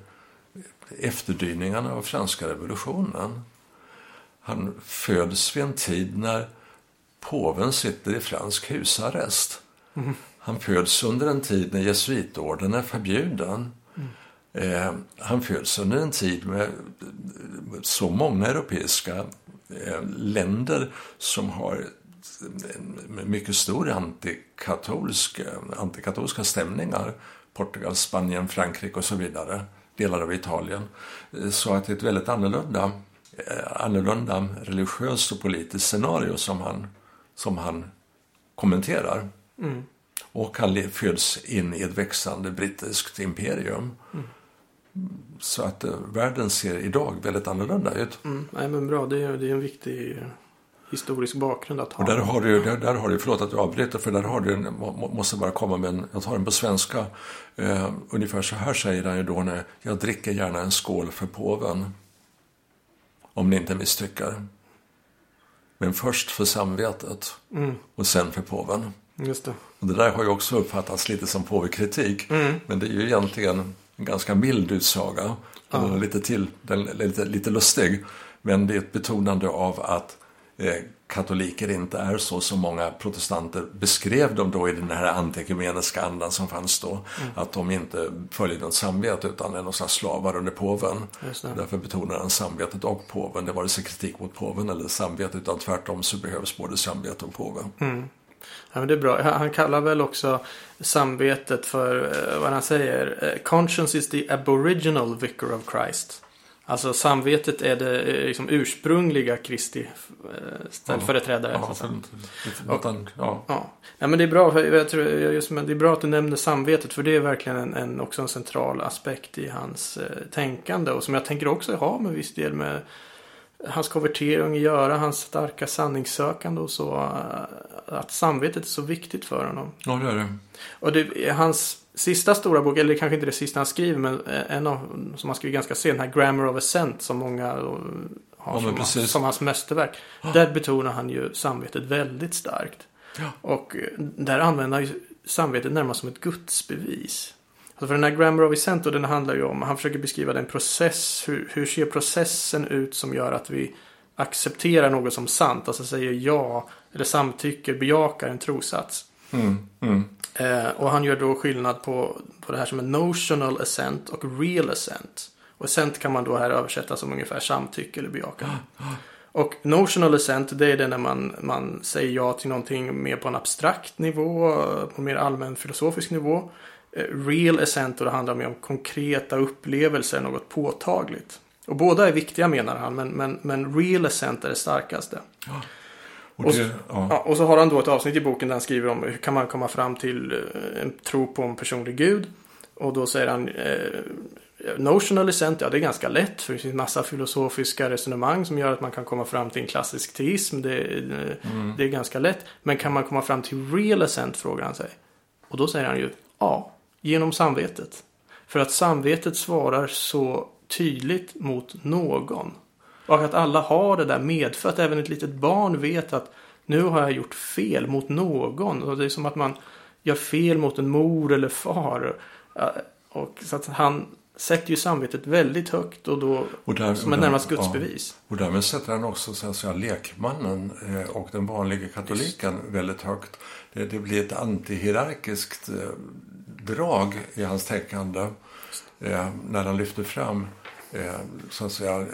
efterdyningarna av franska revolutionen. Han föds vid en tid när påven sitter i fransk husarrest. Han föds under en tid när jesuitorden är förbjuden. Eh, han föds under en tid med så många europeiska länder som har en mycket stor antikatolsk, antikatolska stämningar. Portugal, Spanien, Frankrike och så vidare. Delar av Italien. Eh, Så att det är ett väldigt annorlunda, eh, annorlunda religiöst och politiskt scenario som han, som han kommenterar. Och han föds in i ett växande brittiskt imperium. Så att eh, världen ser idag väldigt annorlunda ut. Mm, nej, men bra. Det är, det är en viktig historisk bakgrund att ha. Och där har du, där, där har du, förlåt att jag avbryter, för där har du, en- må, må- måste bara komma med en, jag tar den på svenska. Eh, ungefär så här säger han ju då när jag dricker gärna en skål för påven. Om ni inte misstycker. Men först för samvetet Mm, och sen för påven. just det. Och det där har ju också uppfattats lite som påvekritik. Mm. Men det är ju egentligen en ganska mild utsaga. Är lite, till, den lite, lite lustig. Men det är ett betonande av att eh, katoliker inte är så som många protestanter beskrev dem då i den här antikumeniska andan som fanns då. Att de inte följer något samvete utan är någon slags slavar under påven. Därför betonar han samvetet och påven. Det var inte kritik mot påven eller samvetet utan tvärtom så behövs både samvete och påven. Ja, men det är bra. Han kallar väl också samvetet för, eh, vad han säger, eh, conscience is the aboriginal vicar of Christ. Alltså samvetet är det eh, liksom, ursprungliga Kristi ställföreträdare. Ja, men det är bra. för Jag tror, just, men det är bra att du nämner samvetet. För det är verkligen en, en, också en central aspekt i hans eh, tänkande. Och som jag tänker också har med viss del med hans konvertering att göra. Hans starka sanningssökande och så. eh, Att samvetet är så viktigt för honom. ja, det är det. Och det, hans sista stora bok, eller kanske inte det sista han skriver, men eh, en av som han skriver ganska sent, den här Grammar of Ascent som många eh, har Ja, som, precis. som hans mästerverk. Där betonar han ju samvetet väldigt starkt. Ja. Och där använder han ju samvetet närmast som ett gudsbevis. Alltså för den här Grammar of Ascent, och den handlar ju om, han försöker beskriva den process, hur, hur ser processen ut som gör att vi accepterar något som sant, alltså säger ja, eller samtycker, bejakar en trosats. Mm, mm. Eh, och han gör då skillnad på, på det här som är notional assent och real assent. Och assent kan man då här översätta som ungefär samtycke eller bejakande. Och notional assent det är det när man, man säger ja till någonting mer på en abstrakt nivå, på en mer allmän filosofisk nivå. Eh, Real assent och det handlar mer om konkreta upplevelser, något påtagligt. Och båda är viktiga menar han, men, men, men real assent är det starkaste. Och Och det, så- ja. Ja, och så har han då ett avsnitt i boken där han skriver om hur kan man komma fram till eh, en tro på en personlig gud. Och då säger han eh, Notional assent, ja det är ganska lätt för det finns massa filosofiska resonemang som gör att man kan komma fram till en klassisk teism. Det, eh, det är ganska lätt. Men kan man komma fram till real assent frågar han sig. Och då säger han ju ja, genom samvetet. För att samvetet svarar så tydligt mot någon. Och att alla har det där medfött. Även ett litet barn vet att nu har jag gjort fel mot någon. Och det är som att man gör fel mot en mor eller far. Och så att han sätter ju samvetet väldigt högt och då och där, som ett närmast gudsbevis. Ja, och därmed sätter han också så att säga, lekmannen eh, och den vanliga katoliken Just. väldigt högt. Det, det blir ett antihierarkiskt eh, drag i hans tänkande eh, när han lyfter fram eh, så att säga,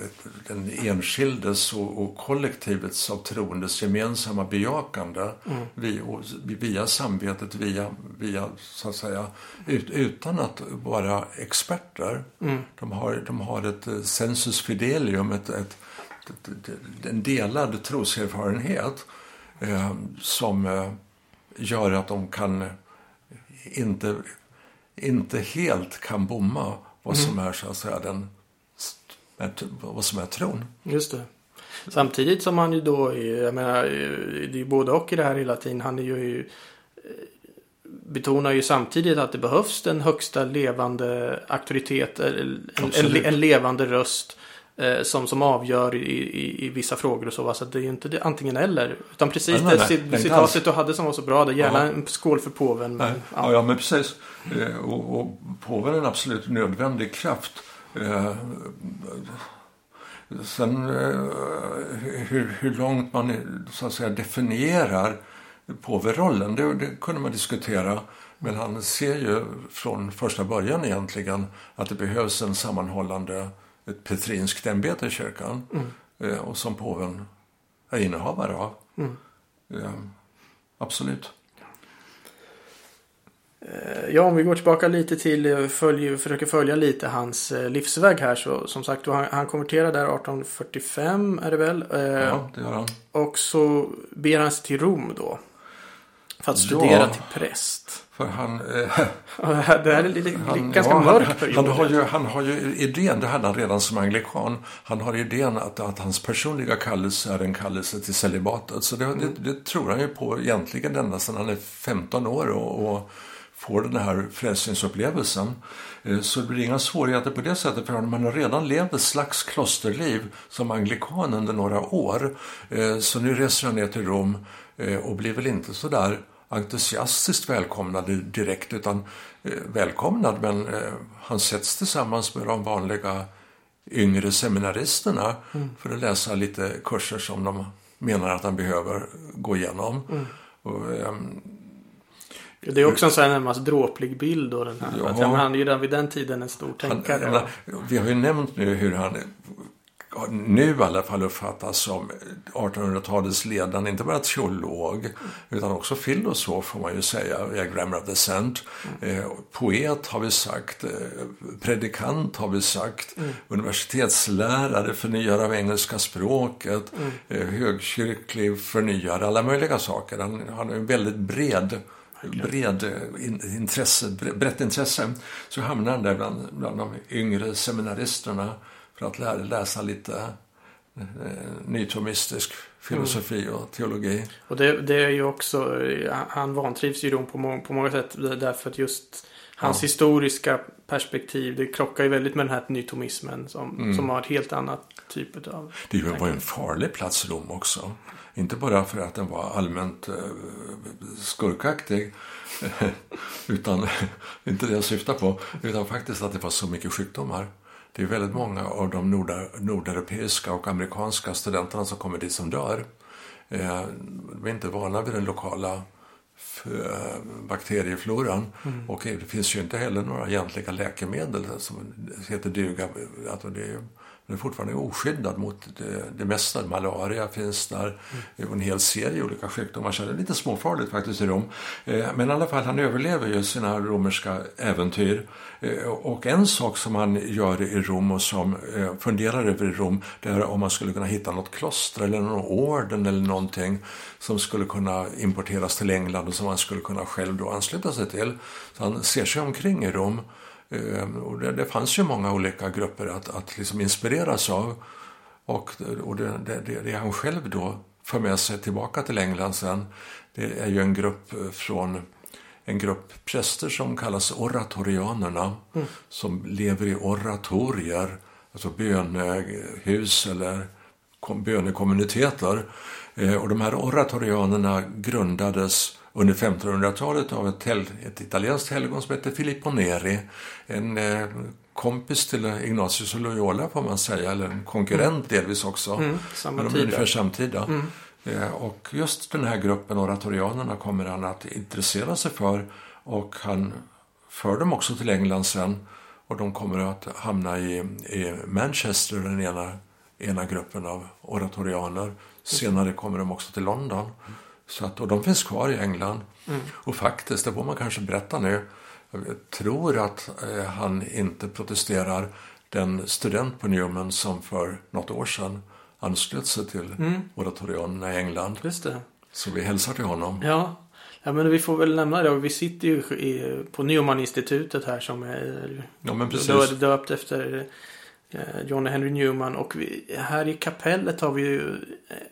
den enskildes och, och kollektivets av troendes gemensamma bejakande mm. via, via samvetet, via, via så att säga, ut, utan att vara experter. Mm. De, har, de har ett eh, sensus fidelium, ett, ett, ett, en delad troserfarenhet eh, som eh, gör att de kan inte, inte helt kan bomma vad mm. som är så att säga den vad som är tron. Just det. Samtidigt som han ju då, jag menar, det är ju både och i det här hela tiden. Han är ju eh, betonar ju samtidigt att det behövs den högsta levande auktoritet, en, en, en levande röst eh, som, som avgör i, i, i, vissa frågor och så. Så det är ju inte det, antingen eller. Utan precis nej, det nej, citatet du hade som var så bra. Det gärna en skål för påven. Men, ja. ja. men precis. Eh, och, och påven är en absolut nödvändig kraft Eh, sen eh, hur, hur långt man så att säga definierar påverollen, det, det kunde man diskutera. Men han ser ju från första början egentligen att det behövs en sammanhållande, ett petrinskt ämbete i kyrkan. Mm. Eh, och som påven är innehavare av. Mm. absolut. Eh, ja, om vi går tillbaka lite till, eh, följ, försöker följa lite hans livsväg här så som sagt, han, han konverterar där 1845 är det väl? Ja, det gör han. Och så ber han sig till Rom då. För att studera ja, till präst. För han... Eh, det här är lite, han, ganska ja, mörk period. Han har, ju, han har ju idén, det hade han redan som anglikan, han har idén att, att hans personliga kallelse är en kallelse till celibatet. Så det, mm. det, det tror han ju på egentligen ända sedan han är 15 år. och, och får den här frälsningsupplevelsen. Eh, så det blir inga svårigheter på det sättet för man har redan levt ett slags klosterliv som anglikan under några år. Eh, så nu reser han ner till Rom och blir väl inte så där entusiastiskt välkomnad direkt utan välkomnad men han sätts tillsammans med de vanliga yngre seminaristerna mm. för att läsa lite kurser som de menar att han behöver gå igenom. Mm. Och, ehm, det är också en sån här närmast dråplig bild då den här. Ja. han är ju redan vid den tiden en stor tänkare. Han, menar, vi har ju nämnt nu hur han nu i alla fall uppfattas som 1800-talets ledande, inte bara teolog, utan också filosof får man ju säga, via Grammar of the Cent. Mm. Eh, poet har vi sagt, eh, predikant har vi sagt, mm. universitetslärare, förnyare av engelska språket, mm. eh, högkyrklig förnyare, alla möjliga saker. Han, han är en väldigt bred bred eh, intresse, brett intresse så hamnar han där bland, bland de yngre seminaristerna för att lära, läsa lite eh, nytomistisk filosofi mm. och teologi. Och det, det, är ju också, han vantrivs ju på, må, på många sätt därför att just hans ja. historiska perspektiv, det krockar ju väldigt med den här nytomismen som, mm. som har ett helt annat typ av... Det var ju en farlig plats Rom också. Inte bara för att den var allmänt eh, skurkaktig, utan inte det jag syftar på, utan faktiskt att det var så mycket sjukdomar. Det är väldigt många av de nordeuropeiska och amerikanska studenterna som kommer dit som dör. Eh, de är inte vana vid den lokala eh, bakteriefloran. Mm. Och det finns ju inte heller några egentliga läkemedel som heter duga. Alltså det är den är fortfarande oskyddad mot det, det mesta. Malaria finns där mm. och en hel serie olika sjukdomar. Så det är lite småfarligt faktiskt i Rom. Eh, men i alla fall, han överlever ju sina romerska äventyr. Eh, och en sak som han gör i Rom och som eh, funderar över i Rom, det är om man skulle kunna hitta något kloster eller någon orden eller någonting som skulle kunna importeras till England och som han skulle kunna själv då ansluta sig till. Så han ser sig omkring i Rom eh, och det, det fanns ju många olika grupper att, att liksom inspireras av. Och, och det, det, det han själv då för med sig tillbaka till England sen, det är ju en grupp från en grupp präster som kallas oratorianerna, mm. som lever i oratorier, alltså bönehus eller bönekommuniteter Eh, och de här oratorianerna grundades under 1500-talet av ett, ett italienskt helgon som hette Filippo Neri. En eh, kompis till Ignatius och Loyola får man säga, eller en konkurrent mm. delvis också. Mm, samma ungefär samtida. Mm. Eh, och just den här gruppen oratorianerna kommer han att intressera sig för och han för dem också till England sen och de kommer att hamna i, i Manchester, den ena, ena gruppen av oratorianer. Senare kommer de också till London. Så att, och de finns kvar i England. Mm. Och faktiskt, det får man kanske berätta nu, jag tror att eh, han inte protesterar den student på Newman som för något år sedan anslöt sig till mm. oratorianerna i England. Just det. Så vi hälsar till honom. Ja, ja men vi får väl nämna det. Vi sitter ju i, på Newman-institutet här som är ja, men precis. döpt efter eh, John Henry Newman. Och vi, här i kapellet har vi ju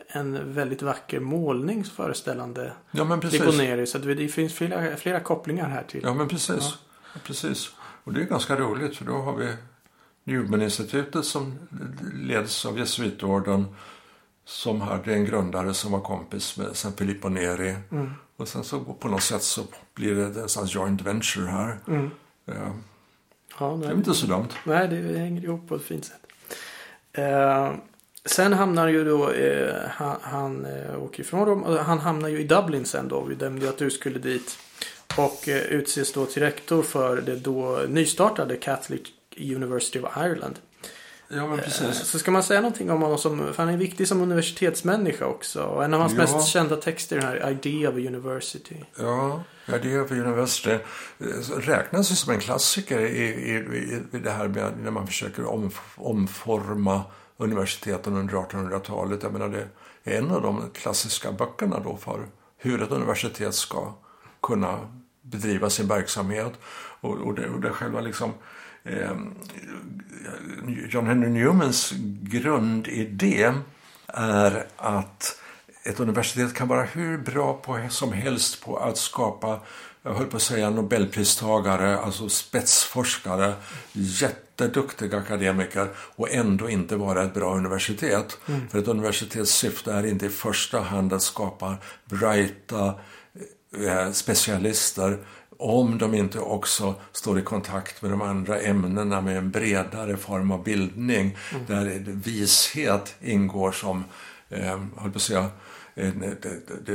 en väldigt vacker målning föreställande ja, men precis. Så det finns flera, flera kopplingar här till. Ja, men precis. Ja. precis. Och det är ganska roligt för då har vi Newman-institutet som leds av jesuitorden som hade en grundare som var kompis med San Filippo Neri. Mm. Och sen så på något sätt så blir det en sån joint venture här. Mm. Ja. Ja, det är inte så dumt. Nej, det hänger ihop på ett fint sätt. Eh, sen hamnar ju då, eh, han, han eh, åker ifrån Rom. Han hamnar ju i Dublin sen då. Vi nämnde att du skulle dit. Och eh, utses då till rektor för det då nystartade Catholic University of Ireland. Ja, men precis. Eh, så ska man säga någonting om honom som, för han är viktig som universitetsmänniska också. Och en av hans ja. mest kända texter är den här Idea of University. Ja, Idea of University eh, räknas ju som en klassiker i, i, i det här med när man försöker om, omforma universiteten under 1800-talet. Jag menar det är en av de klassiska böckerna då för hur ett universitet ska kunna bedriva sin verksamhet. Och, och, det, och det själva liksom John Henry Newmans grundidé är att ett universitet kan vara hur bra på, som helst på att skapa, jag höll på att säga nobelpristagare, alltså spetsforskare, jätteduktiga akademiker och ändå inte vara ett bra universitet. Mm. För ett universitets syfte är inte i första hand att skapa brighta eh, specialister om de inte också står i kontakt med de andra ämnena med en bredare form av bildning mm. där vishet ingår som, eh, på att säga,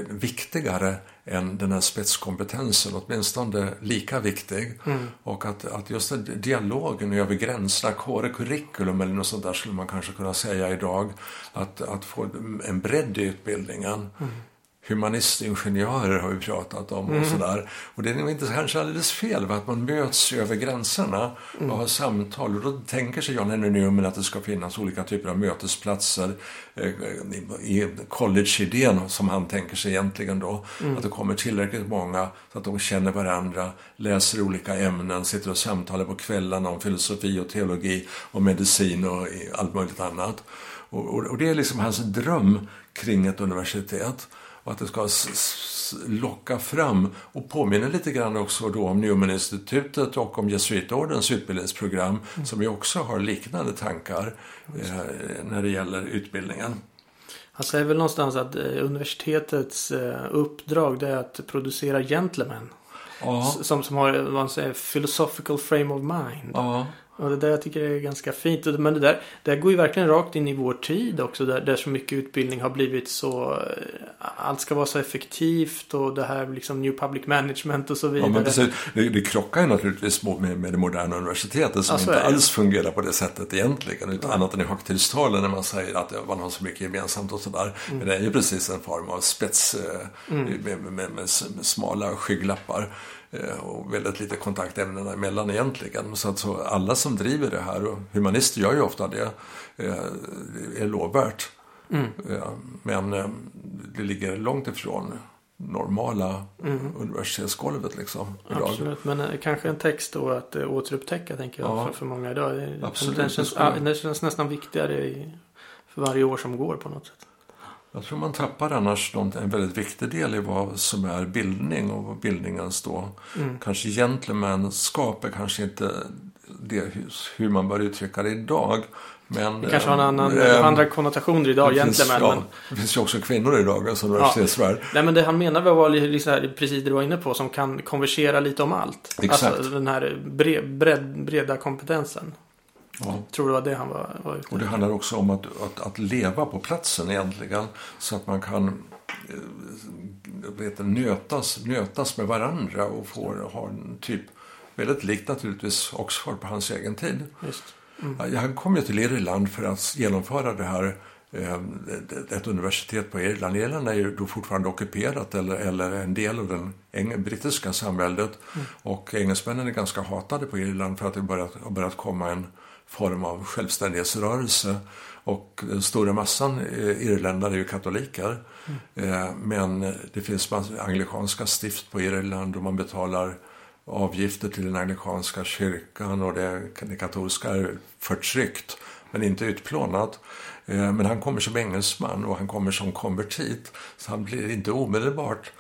viktigare än den här spetskompetensen, åtminstone lika viktig. Mm. Och att, att just dialogen över gränserna, core curriculum eller något sånt där skulle man kanske kunna säga idag, att, att få en bredd i utbildningen. Mm humanistingenjörer har vi pratat om och mm. sådär. Och det är nog inte kanske alldeles fel för att man möts över gränserna och mm. har samtal. Och då tänker sig Jan Henry Newman att det ska finnas olika typer av mötesplatser eh, i college-idén som han tänker sig egentligen då. Mm. Att det kommer tillräckligt många så att de känner varandra, läser olika ämnen, sitter och samtalar på kvällarna om filosofi och teologi och medicin och allt möjligt annat. Och, och, och det är liksom hans dröm kring ett universitet och att det ska locka fram och påminna lite grann också då om Newman-institutet och om jesuitordens utbildningsprogram mm. som ju också har liknande tankar eh, när det gäller utbildningen. Han säger väl någonstans att eh, universitetets eh, uppdrag det är att producera gentlemen. Ja. Som, som har vad man säger, philosophical frame of mind. Ja. Och det där jag tycker är ganska fint. Men det där, det där går ju verkligen rakt in i vår tid också. Där, där så mycket utbildning har blivit så... Eh, allt ska vara så effektivt och det här liksom New Public Management och så vidare. Ja, men precis. Det, det krockar ju naturligtvis med, med det moderna universitetet som ja, inte alls fungerar på det sättet egentligen. Utan ja. Annat än i högtidstalen när man säger att man har så mycket gemensamt och sådär. Mm. Men det är ju precis en form av spets eh, mm. med, med, med, med smala skygglappar. Eh, och väldigt lite kontaktämnena emellan egentligen. Så att så alla som driver det här, och humanister gör ju ofta det, eh, är lovvärt. Mm. Men eh, det ligger långt ifrån normala mm. universitetsgolvet liksom. Idag. Absolut, men kanske en text då att återupptäcka tänker jag ja. för, för många idag. Absolut, den, känns, den känns nästan viktigare i, för varje år som går på något sätt. Jag tror man tappar annars en väldigt viktig del i vad som är bildning och vad bildningen står. Mm. Kanske gentlemanskap är kanske inte det hur man bör uttrycka det idag. Men, Det kanske har en annan, eh, andra konnotationer idag. Men, ja, det finns ju också kvinnor i dagens universitetsvärld. Nej men det han menar var liksom precis det du var inne på som kan konversera lite om allt. Exakt. Alltså den här bre, bred, breda kompetensen. Ja. Tror det var det han var, var ute Och det handlar också om att, att, att leva på platsen egentligen. Så att man kan eh, vet, nötas, nötas med varandra och får ha en typ, väldigt likt naturligtvis Oxford på hans egen tid. Ja, Han kom ju till Irland för att genomföra det här eh, ett universitet på Irland. Irland är ju då fortfarande ockuperat eller, eller en del av det eng- brittiska samväldet. Och engelsmännen är ganska hatade på Irland för att det börjat, har börjat komma en form av självständighetsrörelse. Och den stora massan eh, irländare är ju katoliker. Eh, men det finns anglikanska stift på Irland och man betalar avgifter till den anglikanska kyrkan och det, det katolska är förtryckt men inte utplånat. Eh, Men han kommer som engelsman och han kommer som konvertit så han blir inte omedelbart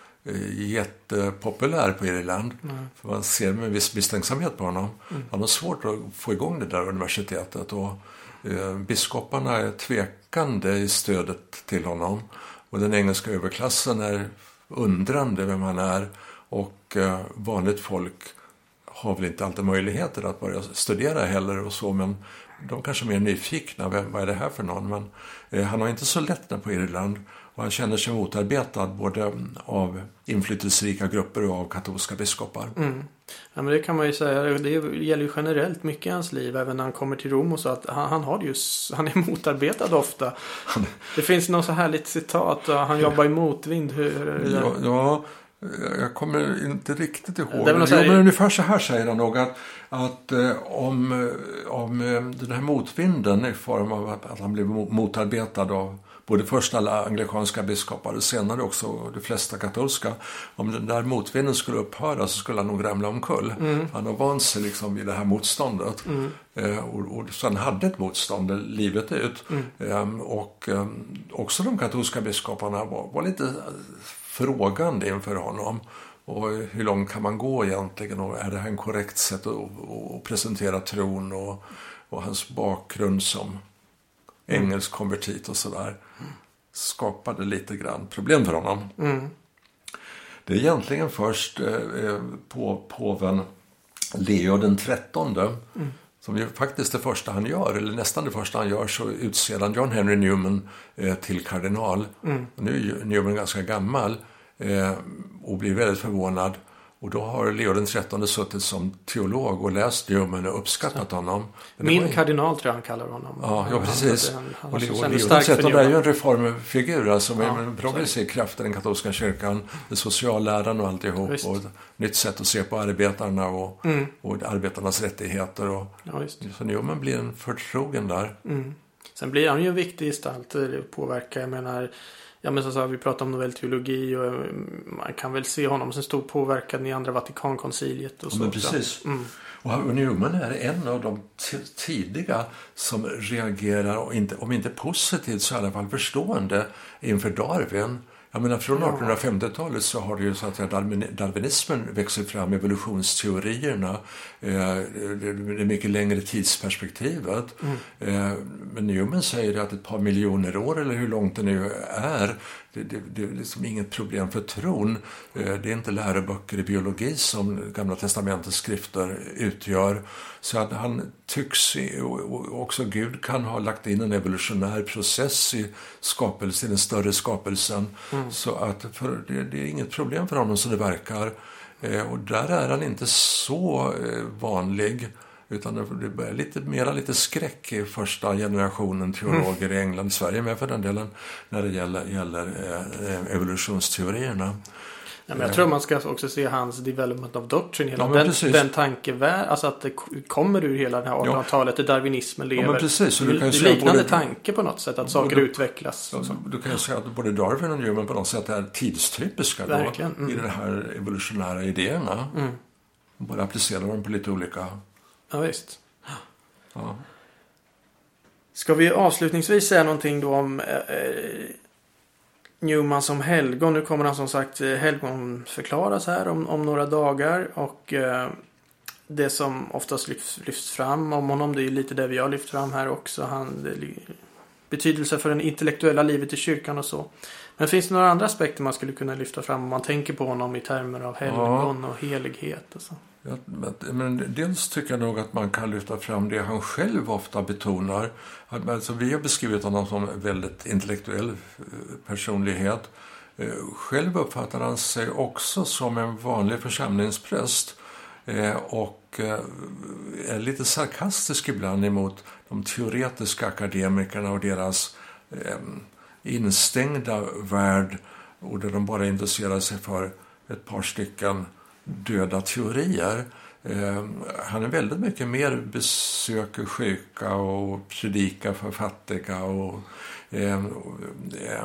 jättepopulär på Irland. För man ser med viss misstänksamhet på honom. Han har svårt att få igång det där universitetet och eh, biskoparna är tvekande i stödet till honom. Och den engelska överklassen är undrande vem han är och eh, vanligt folk har väl inte alltid möjligheter att börja studera heller och så men de kanske är mer nyfikna, vem, vad är det här för någon? Men eh, han har inte så lätt på Irland och han känner sig motarbetad både av inflytelserika grupper och av katolska biskopar. Mm. Ja, men det kan man ju säga. Det gäller ju generellt mycket i hans liv. Även när han kommer till Rom och så. Att han, han, har det ju, han är motarbetad ofta. Det finns något så härligt citat. och Han jobbar i motvind. Hur, hur, Ja, ja, jag kommer inte riktigt ihåg. Det jo, men ungefär så här säger han nog att, att eh, om, eh, om eh, den här motvinden i form av att, han blev mo- motarbetad av både först alla anglikanska biskopar och senare också de flesta katolska. Om den där motvinden skulle upphöra så skulle han nog ramla omkull. Han har vant sig liksom vid det här motståndet. Eh, och, och, så han hade ett motstånd livet ut. Eh, och eh, också de katolska biskoparna var, var lite frågande inför honom. Och hur långt kan man gå egentligen? Och är det här en korrekt sätt att, att, presentera tron och, och hans bakgrund som engelsk konvertit och sådär skapade lite grann problem för honom. Mm. Det är egentligen först eh, eh, på påven Leo den trettonde som ju faktiskt det första han gör, eller nästan det första han gör, så utser han John Henry Newman eh, till kardinal. Och nu är Newman ganska gammal eh, och blir väldigt förvånad. Och då har Leo den trettonde suttit som teolog och läst Newman och uppskattat honom. Det var Min ju- kardinal tror jag han kallar honom. Ja, ja precis. Han, han, och Leo, Leo den trettonde är ju en reformfigur, alltså Ja, en progressiv kraft i den katolska kyrkan. Med socialläran och alltihop. Visst. Och nytt sätt att se på arbetarna och, Mm. och arbetarnas rättigheter. Och, Ja, så Newman blir en förtrogen där. Mm. Sen blir han ju en viktig gestalt. eh, Det påverkar, jag menar. Ja men som sagt, vi pratar om novellteologi och eh, man kan väl se honom som stor påverkan i andra Vatikankonciliet och så. men precis. Mm. Och Newman är en av de tidiga som reagerar, och inte, om inte positivt så i alla fall förstående inför Darwin. Jag menar från Ja. 1850-talet så har det ju så att säga darwinismen växer fram, evolutionsteorierna, eh, det mycket längre tidsperspektivet. Eh, men Newman säger att ett par miljoner år eller hur långt det nu är, det, det, det är liksom inget problem för tron. Eh, det är inte läroböcker i biologi som Gamla Testamentets skrifter utgör. Så att han tycks, också Gud kan ha lagt in en evolutionär process i skapelsen, i den större skapelsen. Så att för, det, det är inget problem för honom som det verkar. Eh, och där är han inte så eh, vanlig. Utan det- är lite mera lite skräck i första generationen teologer i England, Sverige med för den delen, när det gäller, gäller eh, evolutionsteorierna. Ja, men jag tror man ska också se hans development of doctrine. Hela Ja, den, precis. den tankevärld, alltså att det kommer ur hela det här 1800-talet där darwinismen lever. men precis, så du kan ju liknande både- tanke på något sätt. Att saker både- utvecklas. så. Du kan ju säga att både Darwin och Newman på något sätt är tidstypiska då, mm. i de här evolutionära idéerna. Mm. Bara applicera dem på lite olika... Ja, visst. Ja. Ska vi avslutningsvis säga någonting då om eh, eh, Newman som helgon. Nu kommer han som sagt eh, helgonförklaras här om, om några dagar. Och eh, det som oftast lyfts, lyfts fram om honom. Det är lite det vi har lyft fram här också. Han, betydelse för det intellektuella livet i kyrkan och så. Men finns det några andra aspekter man skulle kunna lyfta fram om man tänker på honom i termer av helgon ja. och helighet? Och så? Ja, men dels tycker jag nog att man kan lyfta fram det han själv ofta betonar. Alltså, vi har beskrivit honom som en väldigt intellektuell eh, personlighet. Eh, själv uppfattar han sig också som en vanlig församlingspräst eh, och är lite sarkastisk ibland emot de teoretiska akademikerna och deras instängda värld och där de bara intresserar sig för ett par stycken döda teorier. Eh, han är väldigt mycket mer besöker sjuka och predikar för fattiga. Och, ehm, eh,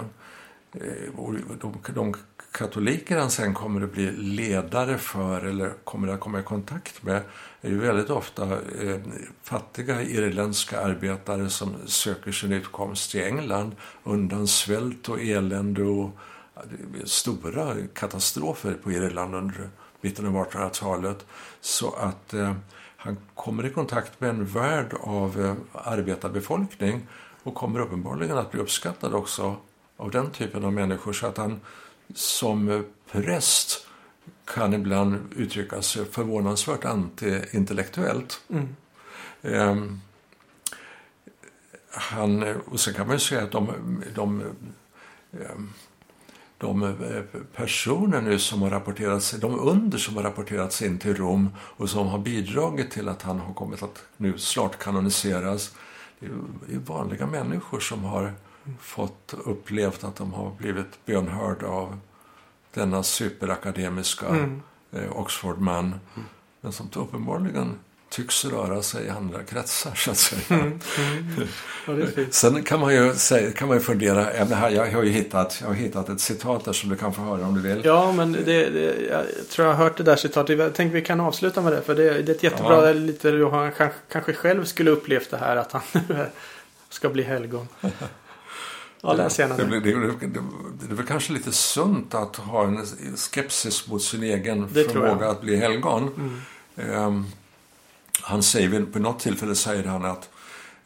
eh, och de, de katoliker han sen kommer att bli ledare för eller kommer att komma i kontakt med är ju väldigt ofta eh, fattiga irländska arbetare som söker sin utkomst i England undan svält och elände och stora katastrofer på Irland under mitten av 1800-talet. Så att eh, han kommer i kontakt med en värld av eh, arbetarbefolkning och kommer uppenbarligen att bli uppskattad också av den typen av människor. Så att han som präst kan ibland uttrycka sig förvånansvärt anti-intellektuellt. Mm. Um, han, och sen kan man ju säga att de, de um, de eh, personer nu som har rapporterats, de under som har rapporterats in till Rom och som har bidragit till att han har kommit att nu snart kanoniseras. Det är vanliga människor som har fått upplevt att de har blivit bönhörda av denna superakademiska mm. eh, Oxfordman. Mm. Men som uppenbarligen tycks röra sig i andra kretsar, så att säga. Mm, mm. Ja, Sen kan man ju, säga, kan man ju fundera, jag har ju hittat, jag har hittat ett citat där som du kan få höra om du vill. Ja, men det, det, jag tror jag har hört det där citatet. Jag tänkte vi kan avsluta med det, för det, det är ett jättebra, ja. lite hur han kanske, kanske själv skulle upplevt det här, att han ska bli helgon. Ja, läs gärna det. Det, det, det, det är väl kanske lite sunt att ha en skepsis mot sin egen förmåga att bli helgon. Mm. Um, han säger väl, på något tillfälle säger han att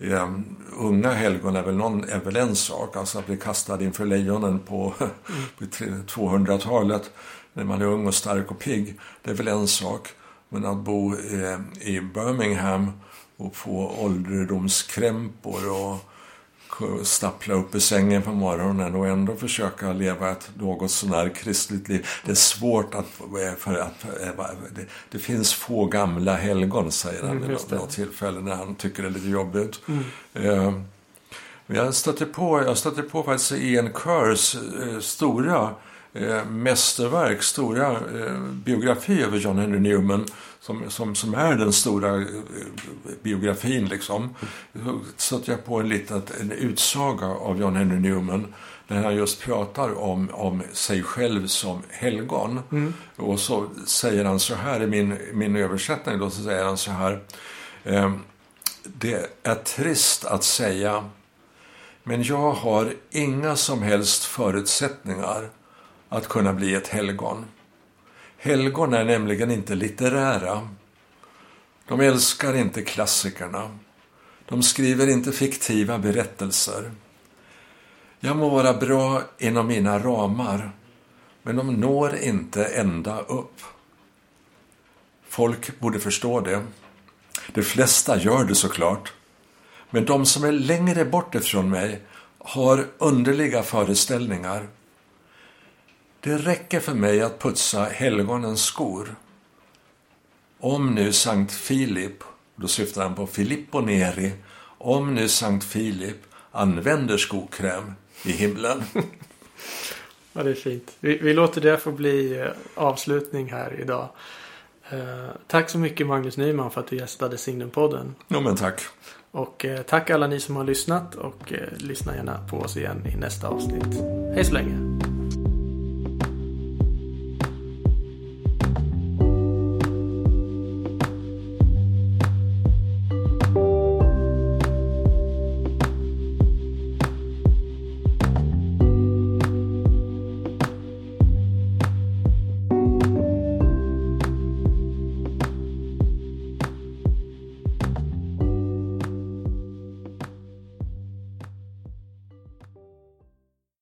Um, unga helgon är väl, någon, är väl en sak, alltså att bli kastad inför lejonen på, på 200-talet när man är ung och stark och pigg, det är väl en sak. Men att bo eh, i Birmingham och få ålderdomskrämpor och stappla upp i sängen på morgonen och ändå försöka leva ett något sånär kristligt liv. Det är svårt att... För att det, det finns få gamla helgon, säger han mm, vid något tillfälle när han tycker det är lite jobbigt. Mm. Eh, jag stötte på, jag stötte på faktiskt Ian Kerrs eh, stora eh, mästerverk, stora eh, biografi över John Henry Newman som, som, som är den stora eh, biografin. Liksom. Så stötte jag på en liten en utsaga av John Henry Newman där han just pratar om, om sig själv som helgon. Mm. Och så säger han så här i min, min översättning, då, så säger han så här. Eh, det är trist att säga, men jag har inga som helst förutsättningar att kunna bli ett helgon. Helgon är nämligen inte litterära. De älskar inte klassikerna. De skriver inte fiktiva berättelser. Jag må vara bra inom mina ramar, men de når inte ända upp. Folk borde förstå det. De flesta gör det såklart. Men de som är längre bort ifrån mig har underliga föreställningar det räcker för mig att putsa helgonens skor. Om nu Sankt Filip, då syftar han på Filippo Neri, om nu Sankt Filip använder skokräm i himlen. ja, det är fint. Vi, vi, låter det få bli eh, avslutning här idag. Eh, tack så mycket Magnus Nyman för att du gästade Signumpodden. Ja, men tack. Och eh, tack alla ni som har lyssnat och eh, lyssna gärna på oss igen i nästa avsnitt. Hej så länge!